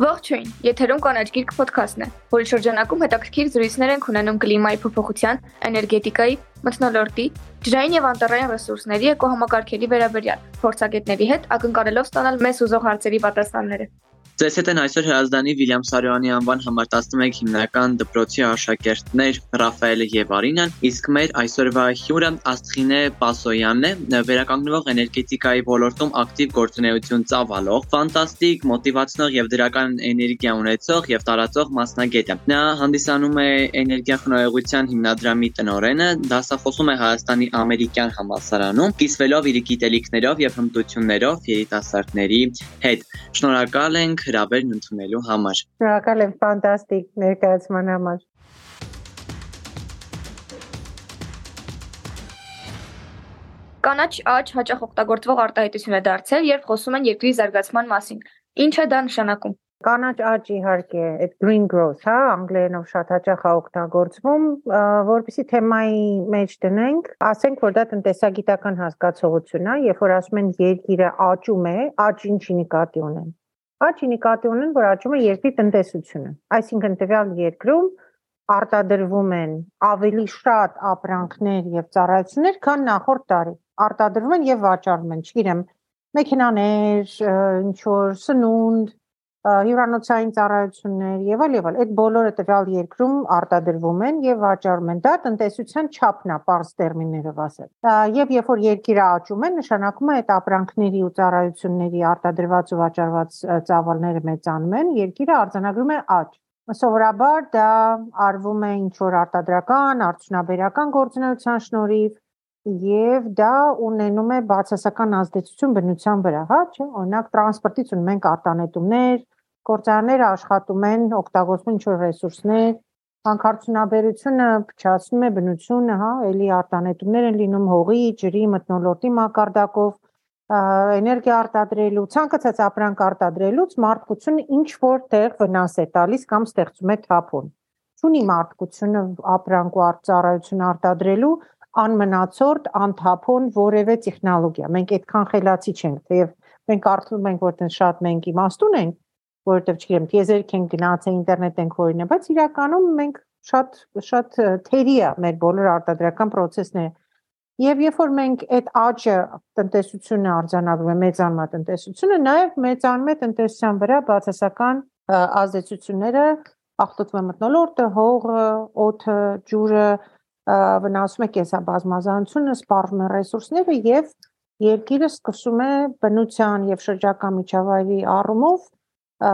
Ողջույն, եթերում կանաչ գիրք ոդքասթն է, որի շրջանակում հետաքրքիր զրույցներ ենք ունենում կլիմայի փոփոխության, էներգետիկայի, մթնոլորտի, ջրային եւ անտառային ռեսուրսների էկոհամակարգերի վերաբերյալ փորձագետների հետ ակնկալելով ստանալ մեզ ուզող հարցերի պատասխանները։ Ձեզ հետ են այսօր Հրազդանի Վիլյամ Սարոյանի անվան համար 11 հիմնական դպրոցի աշակերտներ Ռաֆայելը եւ Արինան, իսկ մեր այսօրվա հյուրը Աստղինե Պասոյանն է, վերականգնվող էներգետիկայի ոլորտում ակտիվ գործունեություն ծավալող, ֆանտաստիկ, մոտիվացնող եւ դրական էներգիա ունեցող եւ տարածող մասնագետ է։ Նա հանդիսանում է էներգիա խնայողության հիմնադրամի տնօրենը, դասախոսում է Հայաստանի ամերիկյան համալսարանում, կիսվելով իր գիտելիքներով եւ հմտություններով երիտասարդների հետ։ Շնորհակալ ենք հրավերն ընդունելու համար։ Շնորհակալ եմ, ֆանտաստիկ ներկայացման համար։ Կանաչ աճ հաճախ օգտագործվող արտահայտություն է դարձել, երբ խոսում են երկրի զարգացման մասին։ Ինչ է դա նշանակում։ Կանաչ աճ իհարկե, այդ green growth, հա, անգլերենով շատ հաճախ է օգտագործվում, որովհետեւ թեմայի մեջ դնենք, ասենք որ դա տնտեսագիտական հասկացողություն է, երբ որ ասում են երկիրը աճում է, աճ ինչի նկատի ունեն Աճի նկատի ունեն, որ աճում է երկրի տնտեսությունը։ Այսինքն տվյալ երկրում արտադրվում են ավելի շատ ապրանքներ եւ ծառայություններ, քան նախորդ տարի։ Արտադրվում են եւ վաճառվում են, չգիտեմ, մեքենաներ, ինչ որ սնունդ, հյուրանոցային ծառայություններ եւ այլ եւ այլ այդ բոլորը տվյալ երկրում արտադրվում են եւ վաճառվում են դա տնտեսության չափն է པարզ տերմիններով ասել եւ երբ որ երկիրը աճում է նշանակում է այդ ապրանքների ու ծառայությունների արտադրված ու վաճառված ծավալները մեծանում են երկիրը արձանագրում է աճ սովորաբար դա արվում է ինչ որ արտադրական, արդյունաբերական գործունեության շնորհիվ եւ դա ունենում է բացասական ազդեցություն բնության վրա, հա, չէ՞։ Օրինակ տրանսպորտից ունենք մենք արտանետումներ, գործարանները աշխատում են, օգտագործում ինչ-որ ռեսուրսներ, հանքարդյունաբերությունը փչացնում է բնությունը, հա, էլի արտանետումներ են լինում հողի, ջրի, մթնոլորտի մակարդակով, էներգիա արտադրելու, ցանկացած ապրանք արտադրելուց մարդկությունը ինչ որ տեղ վնաս է տալիս կամ ստեղծում է թափոն։ Չունի մարդկությունը ապրանք ու արտադրություն արտադրելու անմնացորդ, անթափոն որևէ տեխնոլոգիա։ Մենք այդքան խելացի չենք, թեև մենք կարծում ենք, որ շատ մենք իմաստուն ենք, որովհետև չգիտեմ, տիեզերք են գնացել, ինտերնետ ենք օրինը, բայց իրականում մենք շատ շատ թերի է մեր բոլոր արտադրական process-ները։ Եվ երբ որ մենք այդ աճը տնտեսությունը արձանագրում է մեծանմա տնտեսությունը, նաև մեծանում է տնտեսության վրա բացասական ազդեցությունները, ախտոտվում է մթնոլորտը, հողը, օդը, ջուրը, վնասում է կենսաբազմազանությունը, սպառվում են ռեսուրսները եւ երկիրը սկսում է բնության եւ շրջակա միջավայրի առումով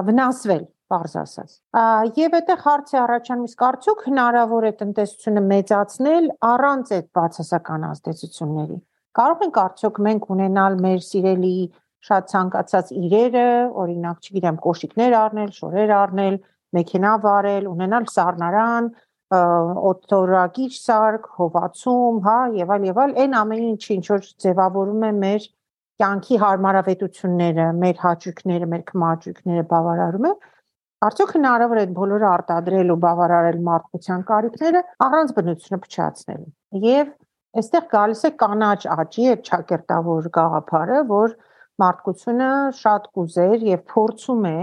վնասվել բարձ ասած։ Եվ այդտեղ հարց է առաջանում իսկ արդյոք հնարավոր է տնտեսությունը մեծացնել առանց այդ բացասական ազդեցությունների։ Կարող ենք արդյոք մենք ունենալ մեր սիրելի շատ ցանկացած իրերը, օրինակ, չգիտեմ, կոշիկներ առնել, շորեր առնել, մեքենա վարել, ունենալ սառնարան, օտորակիչ սարք, հովացում, հա, եւ այլ եւ այլ, այն ամեն ինչը ինչ որ ձևավորում է մեր կյանքի հարմարավետությունները, մեր հաճույքները, մեր քմաճույքները բավարարում է, արդյոք հնարավոր է այդ բոլորը արտադրել ու բավարարել մարդկության կարիքները առանց բնությունը փչացնելու։ Եվ այստեղ գալիս է կանաչ աճի այդ ճակերտավոր գաղափարը, որ մարդկությունը շատ կուզեր եւ փորձում է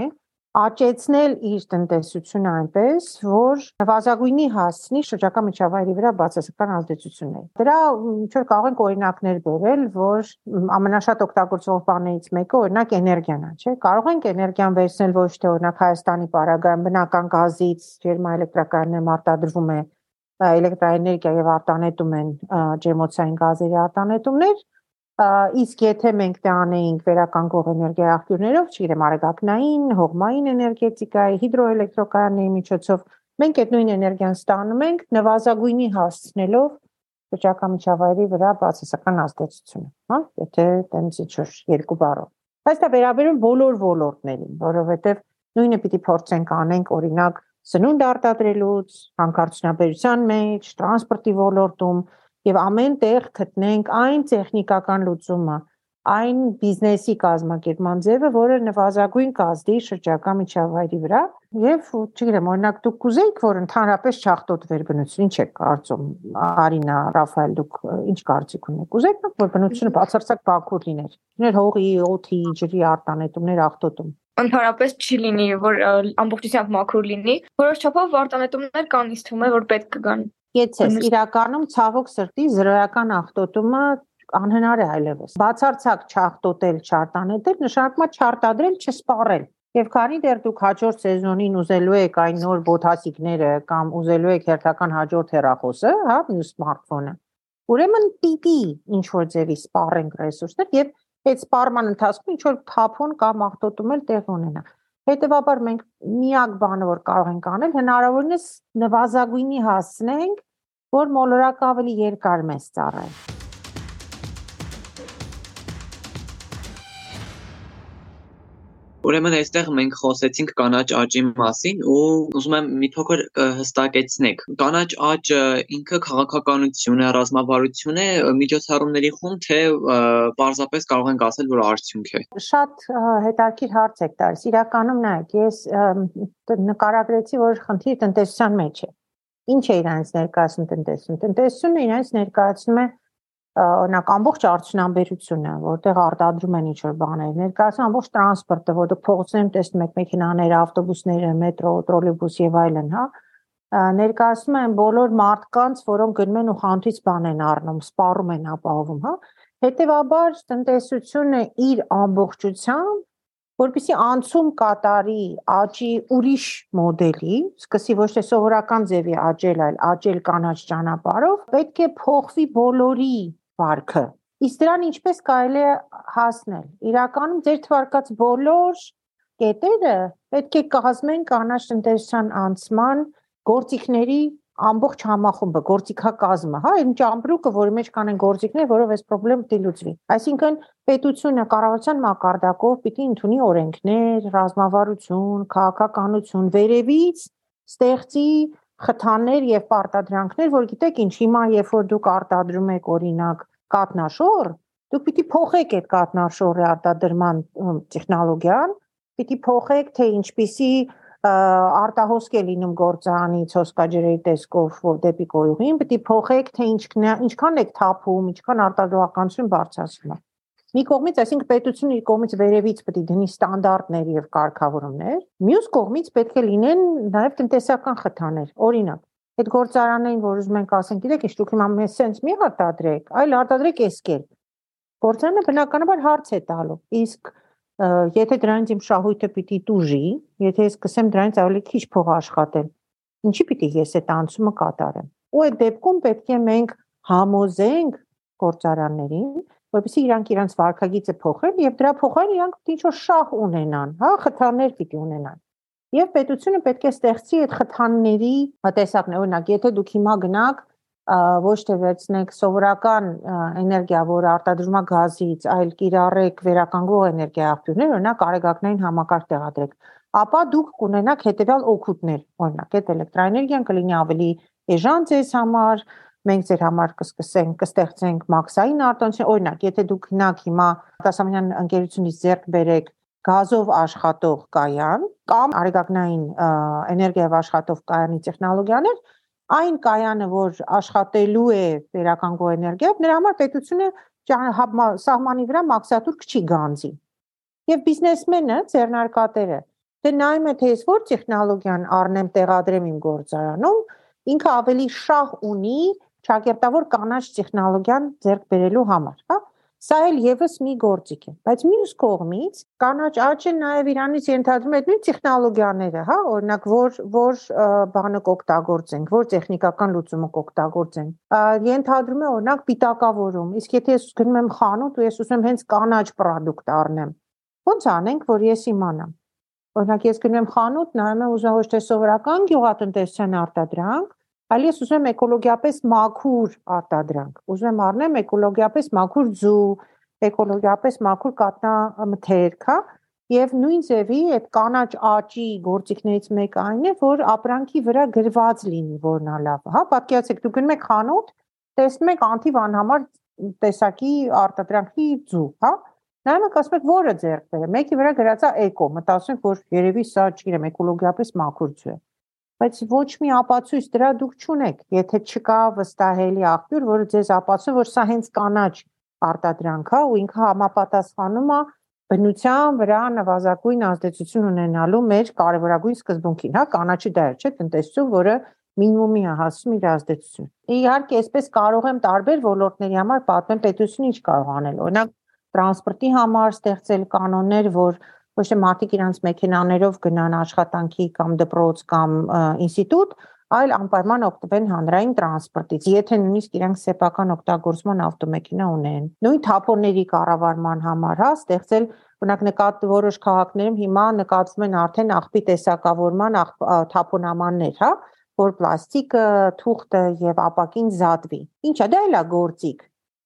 աճեցնել իր տնտեսությունը այնպես, որ նվազագույնի հասցնի շրջակա միջավայրի վրա բացասական ազդեցություններ։ Դրա ինչ որ կարող ենք օրինակներ բերել, որ ամենաշատ օգտագործվող բաներից մեկը օրինակ էներգիան է, չէ՞։ Կարող ենք էներգիան վերցնել ոչ թե օրինակ Հայաստանի պարագայում բնական գազից, ջերմաէլեկտրակայաններ արտադրվում է էլեկտրաէներգիա եւ արտանետում են ջերմոցային գազերի արտանետումներ, իսկ եթե մենք դա անեինք վերականգնող էներգիայի աղբյուրներով, չգիտեմ, արագակնային, հողմային էներգետիկայի, հիդրոէլեկտրոկայանների միջոցով, մենք այդ նույն էներգիան ստանում ենք նվազագույնի հասցնելով շրջակա միջավայրի վրա բացասական ազդեցությունը, հա, եթե տենց ինչ-որ երկու բառով։ Բայց դա վերաբերում բոլոր ոլորտներին, որովհետև նույնը պիտի փորձենք անենք օրինակ սնունդ արտադրելուց, հանքարդյունաբերության մեջ, տրանսպորտի ոլորտում, եւ ամեն տեղ գտնենք այն տեխնիկական լուծումը, այն բիզնեսի կազմակերպման ձևը, որը նվազագույն կազդի շրջակա միջավայրի վրա եւ չգիտեմ, օրինակ դուք կուզեիք, որ ընդհանրապես չախտոտվեր բնություն, ինչ եք կարծում, Արինա, Ռաֆայել, դուք ինչ կարծիք ունեք։ Կուզեիք, որ բնությունը բացարձակ բակուր լիներ։ Լիներ հողի, օդի, ջրի արտանետումներ ախտոտում։ ընդհանրապես չի լինի, որ ամբողջությամբ մաքուր լինի, որոշ չափով արտանետումներ կան ինձ թվում է, որ պետք կգան։ Եթե իրականում ցավոք սրտի զրոյական ախտոտումը անհնար է այլևս։ Բացարձակ չախտոտել, չարտանետել նշանակում է չարտադրել, չսպառել։ Եվ քանի դեռ դուք հաջորդ սեզոնին ուզելու եք այն նոր բոթասիկները կամ ուզելու եք հերթական հաջորդ հեռախոսը, հա, մյուս սմարթֆոնը, ուրեմն պիտի ինչ որ ձևի սպառենք ռեսուրսներ եւ այդ սպառման ընթացքում ինչ որ թափոն կամ ախտոտում էլ տեղ ունենա։ Հետևաբար մենք միակ բանը որ կարող ենք անել հնարավորինս նվազագույնի հասցնենք, որ մոլորակը ավելի երկար մեզ ծառայի։ Ուրեմն այստեղ մենք խոսեցինք կանաչ աճի մասին ու ուզում եմ մի փոքր հստակեցնենք։ Կանաչ աճը ինքը քաղաքականություն է, ռազմավարություն է, միջոցառումների խումբ թե պարզապես կարող ենք ասել, որ արդյունք է։ Շատ հետաքրքիր հարց եք տալիս։ Իրականում նայեք, ես նկարագրեցի, որ խնդիր տնտեսության մեջ է։ Ինչ է իրանց ներկայացնում տնտեսություն։ Տնտեսությունը իրանց ներկայացնում է օրինակ ամբողջ արդյունաբերությունը, որտեղ արտադրում են ինչ-որ բաներ, ներկայացնում ամբողջ տրանսպորտը, որտեղ փողոցներում տեսնում եք մեքենաները, ավտոբուսները, մետրո, տրոլեյբուս եւ այլն, հա, ներկայացնում են բոլոր մարդկանց, որոնք գնում են ու խանութից բան են առնում, սպառում են ապահովում, հա։ Հետևաբար տնտեսությունը իր ամբողջությամբ որպեսի անցում կատարի աճի ուրիշ մոդելի, սկսի ոչ թե սովորական ձևի աճել, այլ աճել կանաչ ճանապարհով, պետք է փոխվի բոլորի վարքը։ Իսկ դրան ինչպես կարելի է հասնել։ Իրականում ձեր թվարկած բոլոր կետերը պետք է կազմեն կանաչ տնտեսության անցման գործիքների ամբողջ համախումբը, գործիքակազմը, հա, այն ճամբրուկը, որի մեջ կանեն գործիքներ, որով այս խնդրեմ պիտի լուծվի։ Այսինքն պետությունը կառավարության մակարդակով պիտի ընդունի օրենքներ, ռազմավարություն, քաղաքականություն, վերևից ստեղծի խթաններ եւ պարտադրանքներ, որ գիտեք ինչ, հիմա երբ որ դուք արտադրում եք օրինակ կատնաշոր, դուք պիտի փոխեք այդ կատնաշորի արտադրման տեխնոլոգիան, պիտի փոխեք թե ինչպիսի արտահոսք է լինում գործարանից հոսքաջրերի տեսքով դեպի կոյուղին, պիտի փոխեք թե ինչքան ինչքան եք թափում, ինչքան արտադրողականություն բարձրացնում։ Մի կողմից, այսինքն պետությունը իր կողմից վերևից պետք է դնի ստանդարտներ եւ կարգավորումներ, մյուս կողմից պետք է լինեն նաեւ տնտեսական խթաններ։ Օրինակ, այդ գործարանային, որ ուզում ենք ասենք, գիտեք, ինչ դուք հիմա մեզ սենց մի արտադրեք, այլ արտադրեք էսկել։ Գործարանը բնականաբար հարց է տալու։ Իսկ եթե դրանից իմ շահույթը պիտի տուժի, եթե ես սկսեմ դրանից ավելի քիչ փող աշխատել, ինչի պիտի ես այդ անցումը կատարեմ։ Ու այդ դեպքում պետք է մենք համոզենք գործարաններին, որովհետեւ իրանք իրանք վարկագիծը փոխեն եւ դրա փոխարեն իրանք ինչ որ շահ ունենան, հա, խթաններ պիտի ունենան։ Եվ պետությունը պետք է ստեղծի այդ խթանների տեսակներ, օրինակ, եթե դուք հիմա գնաք ոչ թե վերցնեք սովորական էներգիա, որը արտադրվում է գազից, այլ կիրառեք վերականգնող էներգիա աղբյուրներ, օրինակ արեգակնային համակարգ տեղադրեք, ապա դուք կունենաք հետեւյալ օգուտներ, օրինակ, այդ էլեկտրակայանի կլինի ավելի էժան ձեզ համար, մենք ձեր համար կսկսենք, կստեղծենք մաքսային արտոնություն, օրինակ, եթե դուք գնաք հիմա դասամանյան ընկերությունից ձեռք բերեք գազով աշխատող կայան կամ արեգակնային էներգիայով աշխատող կայանի տեխնոլոգիաներ, այն կայանը, որ աշխատելու է վերականգնող էներգիայով, նրա համար պետությունը սահմանի վրա մաքսատուր քչի գանձի։ Եվ բիզնեսմենը, ձեռնարկատերը, դե նայում է թե ես որ տեխնոլոգիան առնեմ, տեղադրեմ իմ գործարանում, ինքը ավելի շահ ունի ճակերտավոր կանաչ տեխնոլոգիան ձեռք բերելու համար, հա։ Սա էլ եւս մի գործիք է, բայց մյուս կողմից կանաչ աճը նաեւ Իրանից ենթադրում է նույն տեխնոլոգիաները, հա, օրինակ որ որ բանը կօգտագործենք, որ տեխնիկական լուծումը կօգտագործենք։ Ենթադրում է օրինակ պիտակավորում, իսկ եթե ես գնում եմ խանութ ու ես ուզում եմ հենց կանաչ product առնեմ, ո՞նց անենք, որ ես իմանամ։ Օրինակ ես գնում եմ խանութ, նայում եմ ուզում ոչ թե սովորական գյուղատնտեսության արտադրանք, այլ ես ուզում եմ էկոլոգիապես մաքուր արտադրանք։ Ուզում եմ առնեմ էկոլոգիապես մաքուր ձու, էկոլոգիապես մաքուր կատնամթերք, հա, եւ նույն ձևի այդ կանաչ աճի գործիքներից մեկը այն է, որ ապրանքի վրա գրված լինի, որն է լավ, հա, պատկերացեք, դուք գնում եք խանութ, տեսնում եք անթիվ անհամար տեսակի արտադրանքի ձու, հա, նայում եք ասում եք որը ձեռք բերեմ, մեկի վրա գրած է էկո, մտածում եք որ երևի սա, չգիտեմ, էկոլոգիապես մաքուր ձու է բայց ոչ մի ապացույց դրա դուք չունեք, եթե չկա վստահելի աղբյուր, որը ձեզ ապացուցի, որ սա հենց կանաչ արտադրանք է ու ինքը համապատասխանում է բնության վրա նվազագույն ազդեցություն ունենալու մեր կարևորագույն սկզբունքին, հա, կանաչի դեր, չէ, տնտեսություն, որը մինիմումի է հասնում իր ազդեցություն։ Իհարկե, այսպես կարող եմ տարբեր ոլորտների համար պատմել պետությունը ինչ կարող անել։ Օրինակ, տրանսպորտի համար ստեղծել կանոններ, որ ոչ թե մարդիկ իրանց մեքենաներով գնան աշխատանքի կամ դպրոց կամ ինստիտուտ, այլ անպայման օգտվեն հանրային տրանսպորտից, եթե նույնիսկ իրենք սեփական օգտագործման ավտոմեքենա ունեն։ Նույն թափոնների կառավարման համար, հա, ստեղծել օրինակ նկատ որոշ քաղաքներում հիմա նկատվում են արդեն աղբի տեսակավորման թափոնամաններ, հա, որ պլաստիկը, թուղթը եւ ապակին զատվի։ Ինչա դա էլա գործիք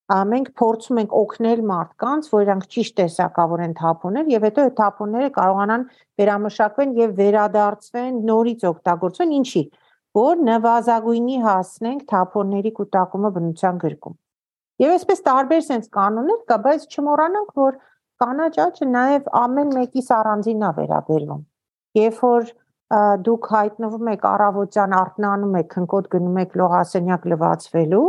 մենք փորձում ենք օգնել մարդկանց, որ իրանք ճիշտ տեսակավորեն թափոններ եւ հետո այդ թափոնները կարողանան վերամշակվեն եւ վերադարձվեն նորից օգտագործվեն ինչի որ նվազագույնի հասնենք թափոնների կൂട്ടակումը բնության գրկում։ Եվ այսպես տարբեր sense կանոններ կա, բայց չմոռանանք, որ կանաչ աճը նաև ամեն մեկիս առանձին է վերաբերվում։ Երբ որ դուք հայտնվում եք առավոտյան արթնանում եք, քնկոտ գնում եք լողասենյակ լվացվելու,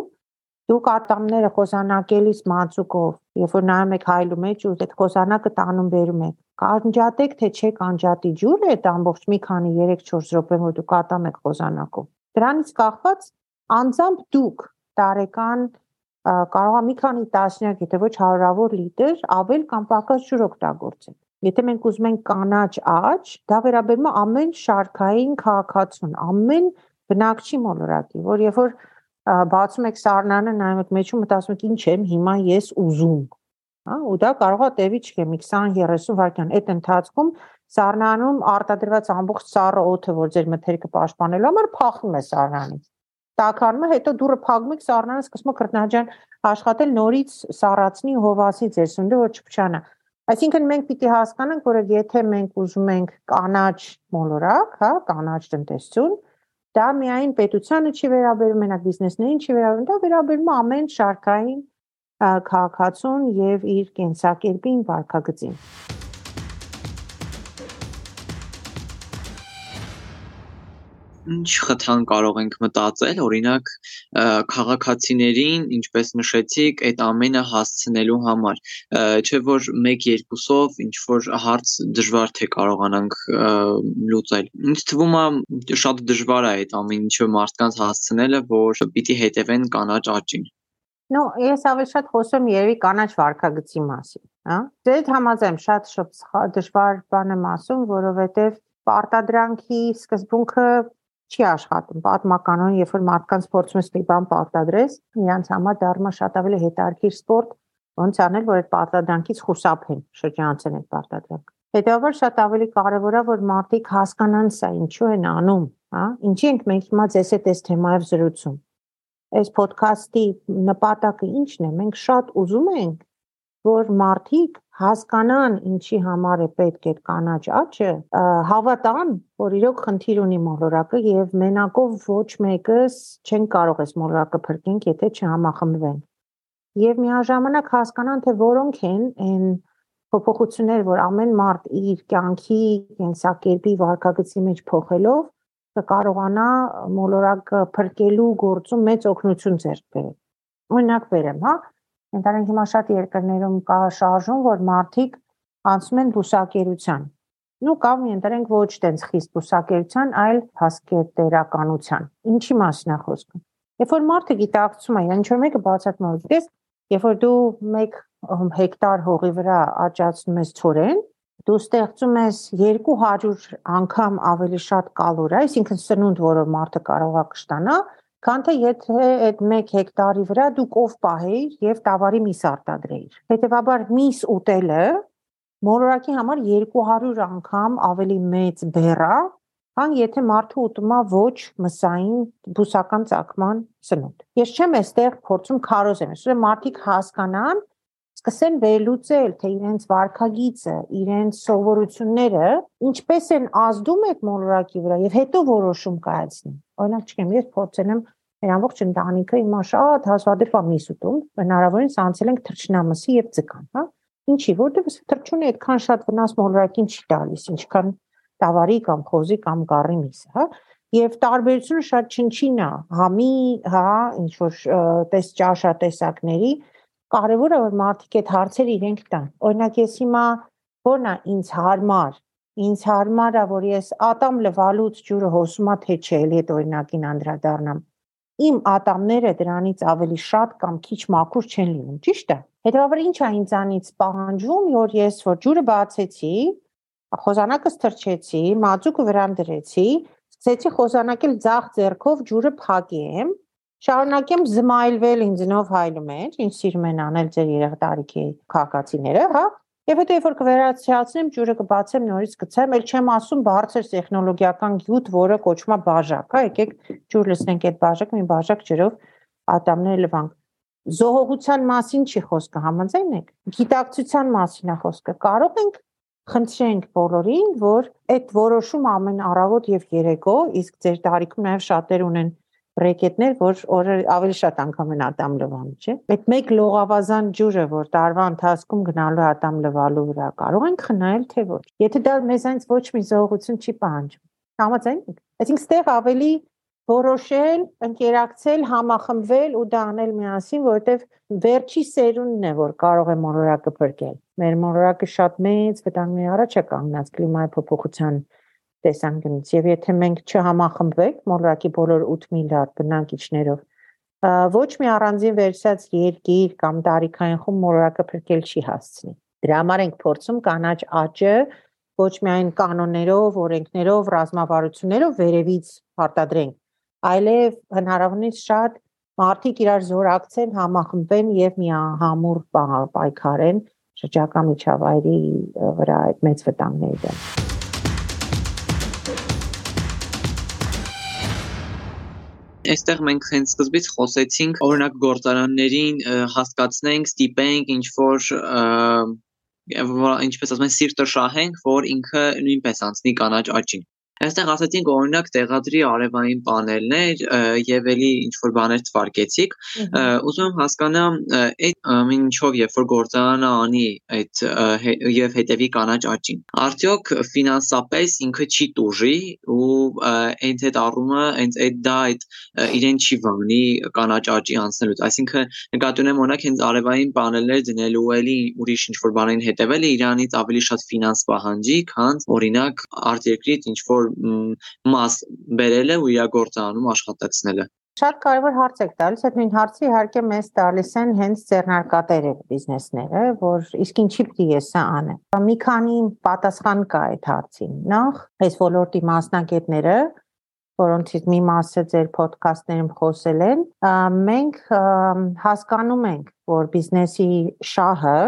դուք ատամները խոզանակելիս մածուկով, երբ որ նայում եք հայլու մեջ ու այդ խոզանակը տանում բերում եք, կանջատեք թե չեք անջատի ջուրը այդ ամբողջ մի քանի 3-4 րոպեն որ դուք ատամ եք խոզանակով դրանից կախված անձամբ դուք տարեկան կարող է մի քանի տասնյակ, եթե ոչ հարյուրավոր լիտր ավել կամ պակաս ջուր օգտագործել։ Եթե մենք ուզում ենք կանաչ աճ, դա վերաբերում է ամեն շարքային քաղաքացուն, ամեն բնակչի մոլորակի, որ երբ որ բացում եք սառնանը, նայում եք մեջում մտածում եք ինչ եմ հիմա ես ուզում հա ու դա կարող է տևի չգե մի 20-30 վայրկյան այդ ընթացքում սառնանում արտադրված ամբողջ սառը օդը որ ձեր մթերքը պաշտպանելու համար փախնում է սառնանից տականում է հետո դուրը փակում եք սառնանը սկսում է քրտնաջան աշխատել նորից սառացնի հովասի ձեր սնունդը որ չփչանա Այսինքն մենք պիտի հասկանանք, որ եթե մենք ուզում ենք կանաչ մոլորակ, հա, կանաչ տնտեսություն, դա միայն պետությանը չի վերաբերում, մենակ բիզնեսներին չի վերաբերում, դա վերաբերում ամեն շարքային քաղաքացուն եւ իր կենսակերպին վարքագծին։ ինչ խթան կարող ենք մտածել, օրինակ քաղաքացիներին, ինչպես նշեցիք, այդ ամենը հասցնելու համար, չէ որ 1-2-ով ինչ որ հարց դժվար թե կարողանանք լուծել։ Ինձ թվում է շատ դժվար է այդ ամեն ինչը մարդկանց հասցնելը, որ պիտի հետևեն կանաչ աճին։ Ну, ես ավելի շատ խոսում երևի կանաչ վարքագծի մասին, հա։ Դե համաձայն շատ շատ դժվար բան եմ ասում, որովհետև պարտադրանքի սկզբունքը չի աշխատում պատմականորեն, երբ որ մարդկանց փորձում ես մի բան պարտադրես, իրանց համար դառնում է շատ ավելի հետաքրքիր սպորտ, ոնց անել, որ այդ պարտադրանքից խուսափեն, շրջանցեն այդ պարտադրանքը։ Հետևաբար շատ ավելի կարևոր է, որ մարդիկ հասկանան սա ինչու են անում, հա։ Ինչի ենք մենք հիմա ձեզ հետ այս թեմայով զրուցում այս ոդքասթի նպատակը ի՞նչն է։ Մենք շատ ուզում ենք, որ մարդիկ հասկանան ինչի համար է պետք այդ կանաչ աճը, հավատան, որ իրոք խնդիր ունի մոլորակը եւ մենակով ոչ մեկս չեն կարող այս մոլորակը փրկենք, եթե չհամախմբվեն։ Եվ միաժամանակ հասկանան, թե որոնք են այն փոփոխություններ, որ ամեն մարդ իր կյանքի, կենսակերպի վարկագծի մեջ փոխելով կկարողանա մոլորակը փրկելու գործում մեծ օգնություն ձեռք բերել։ Օրինակ բերեմ, հա, Ենթադրենք հիմա շատ երկրներում կա շարժում, որ մարդիկ անցնում են բուսակերության։ Ну կամ ենթադրենք ոչ տենց խիստ բուսակերության, այլ հասկետերականության։ Ինչի մասին է խոսքը։ Երբ որ մարդը գիտակցում է, ինչ որ մեկը բացատրում է, դες երբ որ դու 1 հեկտար հողի վրա աճացնում ես ծորեն, դու ստեղծում ես 200 անգամ ավելի շատ կալորիա, այսինքն սնունդ, որը մարդը կարող է կշտանա, քան թե եթե այդ 1 հեկտարի վրա դու կով պահեիր եւ տավարի միս արտադրեիր։ Հետևաբար միս ուտելը մոլորակի համար 200 անգամ ավելի մեծ բեռա, քան եթե մարդը ուտում է ոչ մսային բուսական ցակման սնունդ։ Ես չեմ այստեղ փորձում ասում եմ մարդիկ հասկանան, սկսեն վերլուծել, թե իրենց վարքագիծը, իրենց սովորությունները ինչպես են ազդում այդ մոլորակի վրա եւ հետո որոշում կայացնեն։ Օրինակ, չգիտեմ, ես փորձել եմ մեր ամբողջ ընտանիքը հիմա շատ հազվադեպ է միս ուտում, հնարավորինս անցել ենք թրջնամսի եւ ձկան, հա։ Ինչի, որտեղ թրջունը այդքան շատ վնաս մոլորակին չի տալիս, ինչքան տավարի կամ խոզի կամ գառի միսը, հա եւ տարբերությունը շատ չնչին է համի, հա, ինչ որ տես ճաշա տեսակների կարևոր է որ մարդիկ այդ հարցերը իրենք տան։ Օրինակ ես հիմա որն է ինձ հարմար ինձ հարմար է որ ես ատամ լվալուց ջուրը հոսումա թե չէ էլի այդ օրինակին անդրադառնամ իմ ատամները դրանից ավելի շատ կամ քիչ մաքուր չեն լինում ճիշտ է հետեւաբար ինչ է ինձանից պահանջում որ ես որ ջուրը բացեցի խոզանակս թրջեցի մածուկը վրան դրեցի սկսեցի խոզանակել ձախ ձեռքով ջուրը փակեմ շարունակեմ զմայլվել ինձնով հայլում էր, ինչ սիրում են անել ձեր երեք տարիքի քաղաքացիները, հա, Եվ հետո երբ որ կվերացիացնեմ ջուրը կբացեմ նորից գցեմ, ել չեմ ասում բարձր տեխնոլոգիական գյուտ, որը կոչվում է բաժակ, հա, եկեք ջուր լցնենք այդ բաժակը, մի բաժակ ջրով ատամները լվանք։ Զոհողության մասին չի խոսքը, համաձայն եք։ Գիտակցության մասին է խոսքը։ Կարող ենք խնդրենք բոլորին, որ այդ որոշումը ամեն առավոտ եւ երեկո, իսկ ձեր տարիքում նաեւ շատեր ունեն բրեկետներ, որ օրը ավելի շատ անգամ են ատամ լվանում, չէ։ Այդ մեկ լողավազան ջուրը, որ տարվա ընթացքում գնալու ատամ լվալու վրա, կարող ենք խնայել թե ոչ։ Եթե դա մեզանից ոչ մի զողություն չի պահանջում։ Համաձայն եք։ Այսինքն ստեղ ավելի որոշել, ընկերակցել, համախմբվել ու դա անել միասին, որովհետև վերջի սերունդն է, որ կարող է մոլորակը փրկել։ Մեր մոլորակը շատ մեծ վտանգների առաջ է կանգնած կլիմայի փոփոխության տեսանկյունից եւ եթե մենք չհամախմբվենք մոլորակի բոլոր 8 միլիարդ բնակիչներով ոչ մի առանձին վերսած երկիր կամ տարիքային խումբ մոլորակը փրկել չի հասցնի դրա համար ենք փորձում կանաչ աճը ոչ միայն կանոններով, օրենքներով, ռազմավարություններով վերևից պարտադրենք, այլև հնարավորինս շատ մարդիկ իրար զորակցեն, համախմբեն եւ միահամուռ պայքարեն շրջակա միջավայրի վրա այդ մեծ վտանգների դեմ։ Այստեղ մենք հենց սկզբից խոսեցինք օրինակ գործարաններին հասկացնենք, ստիպենք ինչ որ ինչպես ասում են սիրտը շահենք, որ ինքը նույնպես անցնի կանաչ աճին։ Այստեղ ասացինք օրինակ տեղադրի արևային պանելներ եւ էլի ինչ որ բաներ թվարկեցիք։ Ուզում եմ հասկանամ այդ ինչով երբ որ գործարանը անի այդ եւ հետեւի կանաչ աճին։ Արդյոք ֆինանսապես ինքը չի տուժի ու այդ այդ առումը հենց այդ դա այդ իրեն չի վանի կանաչ աճի անցնելուց։ Այսինքն նկատի ունեմ օրինակ հենց արևային պանելներ դնելու էլի ուրիշ ինչ որ բաներին հետեւելը իրանից ավելի շատ ֆինանս պահանջի, քան օրինակ արտերկրից ինչ որ մաս բերելը ու իր գործանում աշխատեցնելը։ Շատ կարևոր հարց եք տալիս, այդ նույն հարցը իհարկե մեզ տալիս են հենց ձեռնարկատերը բիզնեսները, որ իսկ ինչի պիտի ես անեմ։ Մի քանի պատասխան կա այդ հարցին։ Նախ, այս ոլորտի մասնագետները, որոնցից մի մասը ձեր ոդքասթներում խոսել են, մենք հասկանում ենք, որ բիզնեսի շահը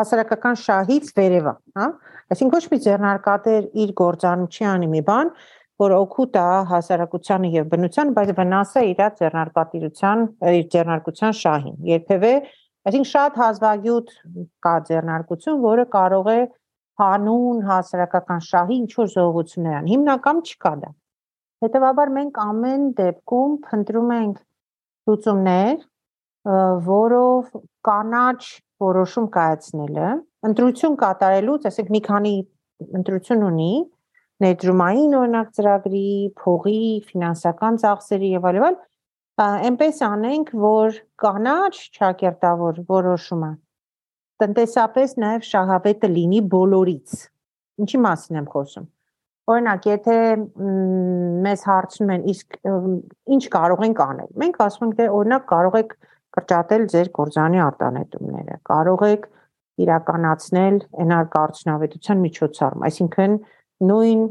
հասարակական շահից վերև է, հա? Այսինքն ոչ մի ձեռնարկատեր իր գործանում չի անի մի բան, որ օգուտ է հասարակությանը եւ բնությանը, բայց վնասը իր ձեռնարկատիրության, իր ձեռնարկության շահին։ Երբևէ, այսինքն շատ հազվագյուտ կա ձեռնարկություն, որը կարող է հանուն հասարակական շահի ինչ որ զողություններ ան։ Հիմնական չկա դա։ Հետևաբար մենք ամեն դեպքում փնտրում ենք լուծումներ, որով կանաչ որոշում կայացնելը, ընտրություն կատարելուց, ասենք մի քանի ընտրություն ունի, ներդրումային օրինակ ծրագրի, փողի, ֆինանսական ծախսերի եւ այլն, այնպես անենք, որ կանաչ ճակերտավոր որոշումը տնտեսապես նաև շահավետը լինի բոլորից։ Ինչի մասին եմ խոսում։ Օրինակ, եթե մեզ հարցնում են, իսկ ինչ կարող ենք անել։ Մենք ասում ենք, թե օրինակ կարող եք կրճատել ձեր կորզանի արտանետումները, կարող եք իրականացնել էներգոարդյունավետության միջոցառում, այսինքն նույն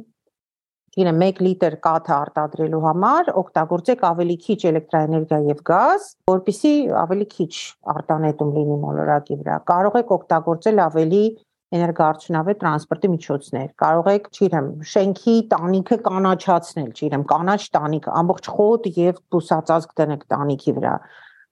գինե 1 լիտր կաթը արտադրելու համար օգտագործեք ավելի քիչ էլեկտրաէներգիա եւ գազ, որpիսի ավելի քիչ արտանետում լինի մոլորակի վրա։ Կարող եք օգտագործել ավելի էներգոարդյունավետ տրանսպորտի միջոցներ։ Կարող եք, չգիտեմ, շենքի տանիքը կանաչացնել, չգիտեմ, կանաչ տանիք, ամբողջ խոտ եւ բուսածածկ դնեք տանիքի վրա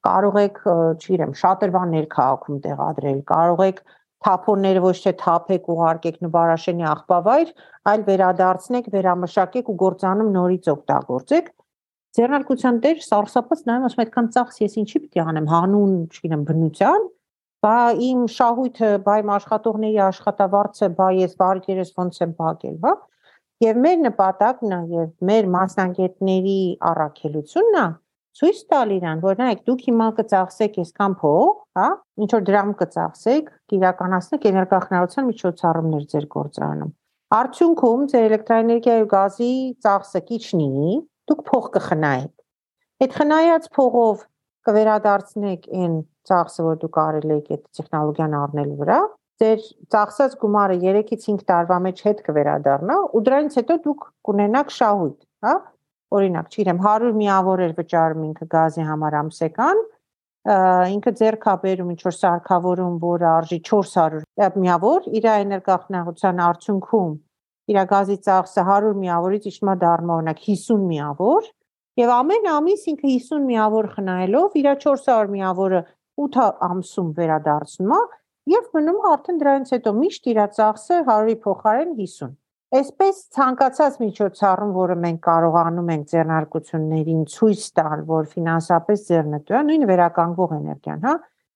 կարող եք, չգիտեմ, շատրվաններ քաղաքում տեղադրել, կարող եք թափոնները ոչ թե թափեք ուղարկեք նվարաշենի աղբավայր, այլ վերադարձնեք, վերամշակեք ու գործանում նորից օգտագործեք։ Ձեռնարկության տեր սարսափած նայում ասում այդքան ծախս ես ինչի պիտի անեմ հանուն, չգիտեմ, բնության, բա իմ շահույթը, բա իմ աշխատողների աշխատավարձը, բա ես վարկերս ոնց եմ փակել, հա։ Եվ մեր նպատակն է եւ մեր մասնագետների առաքելությունն է ցույց տալ իրան, որ նայեք, դուք հիմա կծախսեք այսքան փող, հա, ինչ որ դրամ կծախսեք, կիրականացնեք էներգախնայության միջոցառումներ ձեր գործարանում։ Արդյունքում ձեր էլեկտրակայանի ու գազի ծախսը կիչնի, դուք փող կխնայեք։ Այդ խնայած փողով կվերադարձնեք այն ծախսը, որ դուք արել եք այդ տեխնոլոգիան առնելու վրա, ձեր ծախսած գումարը 3-ից 5 տարվա մեջ հետ կվերադառնա ու դրանից հետո դուք կունենաք շահույթ, հա? Օրինակ, չգիտեմ, 100 միավոր էր վճարում ինքը գազի համար ամսեկան, ինքը ձեռք է բերում ինչ որ սարքավորում, որը արժի 400 միավոր, իր էներգախնայության արդյունքում իր գազի ծախսը 100 միավորից իջնում է դառնում օրինակ 50 միավոր, եւ ամեն ամիս ինքը 50 միավոր խնայելով իր 400 միավորը 8 ամսում վերադարձնում է եւ մնում արդեն դրանից հետո միշտ իր ծախսը 100-ի փոխարեն 50։ Այսպես ցանկացած միջոցառում, որը մենք կարողանում ենք ձեռնարկություններին ցույց տալ, որ ֆինանսապես ձեռնտու է, նույն վերականգնող էներգիան, հա,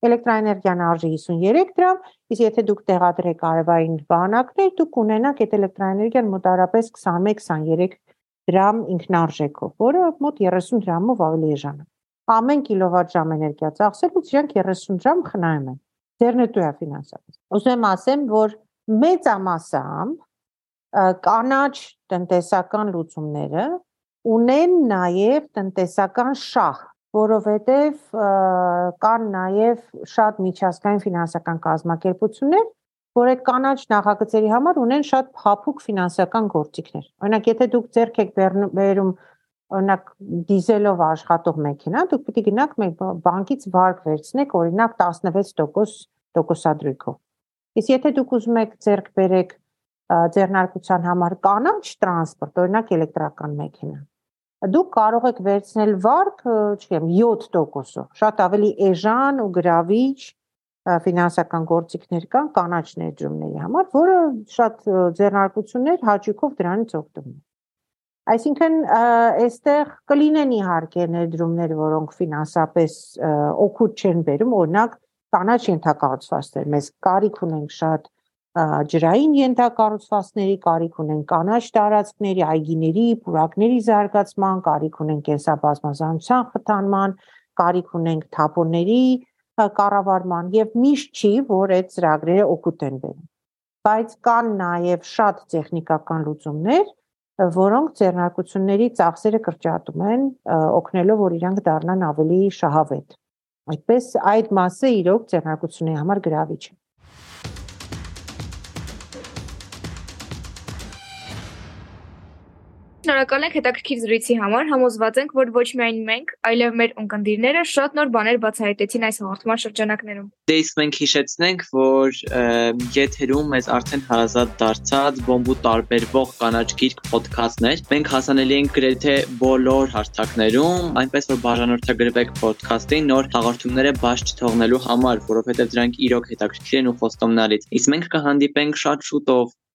էլեկտրաէներգիան արժի 53 դրամ, իսկ եթե դուք տեղադրեք արևային վահանակներ, դուք կունենաք այդ էլեկտրաէներգիան մոտարապես 21-23 դրամ ինքնարժեքով, որը մոտ 30 դրամով ավելի էժան է։ Ամեն կիլովատ-ժամ էներգիա ծախսելուց իրանք 30 դրամ խնայում են ձեռնտու է ֆինանսապես։ Ուզում ասեմ, որ մեծամասամբ կանաչ տնտեսական լուծումները ունեն նաև տնտեսական շահ, որովհետև կան նաև շատ միջազգային ֆինանսական կազմակերպություններ, որ այդ կանաչ նախագծերի համար ունեն շատ փափուկ ֆինանսական գործիքներ։ Օրինակ, եթե դուք ձեռք եք բերում օրինակ դիզելով աշխատող մեքենա, դուք պիտի գնաք մեկ բանկից վարկ վերցնեք, օրինակ 16% տոկոսադրույքով։ Իսկ եթե դուք ուզում եք ձեռք բերեք ձեռնարկության համար կանաչ տրանսպորտ, օրինակ էլեկտրական մեքենա, դուք կարող եք վերցնել վարկ, չգիտեմ, 7%-ով։ Շատ ավելի էժան ու գրավիչ ֆինանսական գործիքներ կան կանաչ ներդրումների համար, որը շատ ձեռնարկություններ հաճույքով դրանից օգտվում են։ Այսինքն այստեղ կլինեն իհարկե ներդրումներ, որոնք ֆինանսապես օգուտ չեն բերում, օրինակ կանաչ ենթակառուցվածքներ։ Մեզ կարիք ունենք շատ ջրային ենթակառուցվածքների, կարիք ունենք կանաչ տարածքների, այգիների, պուրակների զարգացման, կարիք ունենք կենսաբազմազանության խթանման, կարիք ունենք թափոնների կառավարման եւ միշտ չի, որ այդ ծրագրերը օգուտ են բերում։ Բայց կան նաեւ շատ տեխնիկական լուծումներ, որոնք ձեռնարկությունների ծախսերը կրճատում են, օգնելով որ իրանք դառնան ավելի շահավետ։ Այդպես այդ մասը իրոք ձեռնարկությունների համար գրավիչ է։ Շնորհակալ ենք հետաքրքիր զրույցի համար։ Համոզված ենք, որ ոչ միայն մենք, այլև մեր ունկնդիրները շատ նոր բաներ բացահայտեցին այս հաղորդման շրջանակներում։ Դե իսկ մենք հիշեցնենք, որ եթերում մեզ արդեն հարազատ դարձած բոմբու տարբերվող կանաչ գիրք ոդքասթներ։ Մենք հասանելի ենք գրեթե բոլոր հարթակներում, այնպես որ բաժանորդագրվեք ոդքասթին նոր հաղորդումները բաց չթողնելու համար, որովհետև դրանք իրոք հետաքրքիր են ու խոստումնալից։ Իսկ մենք կհանդիպենք շատ շուտով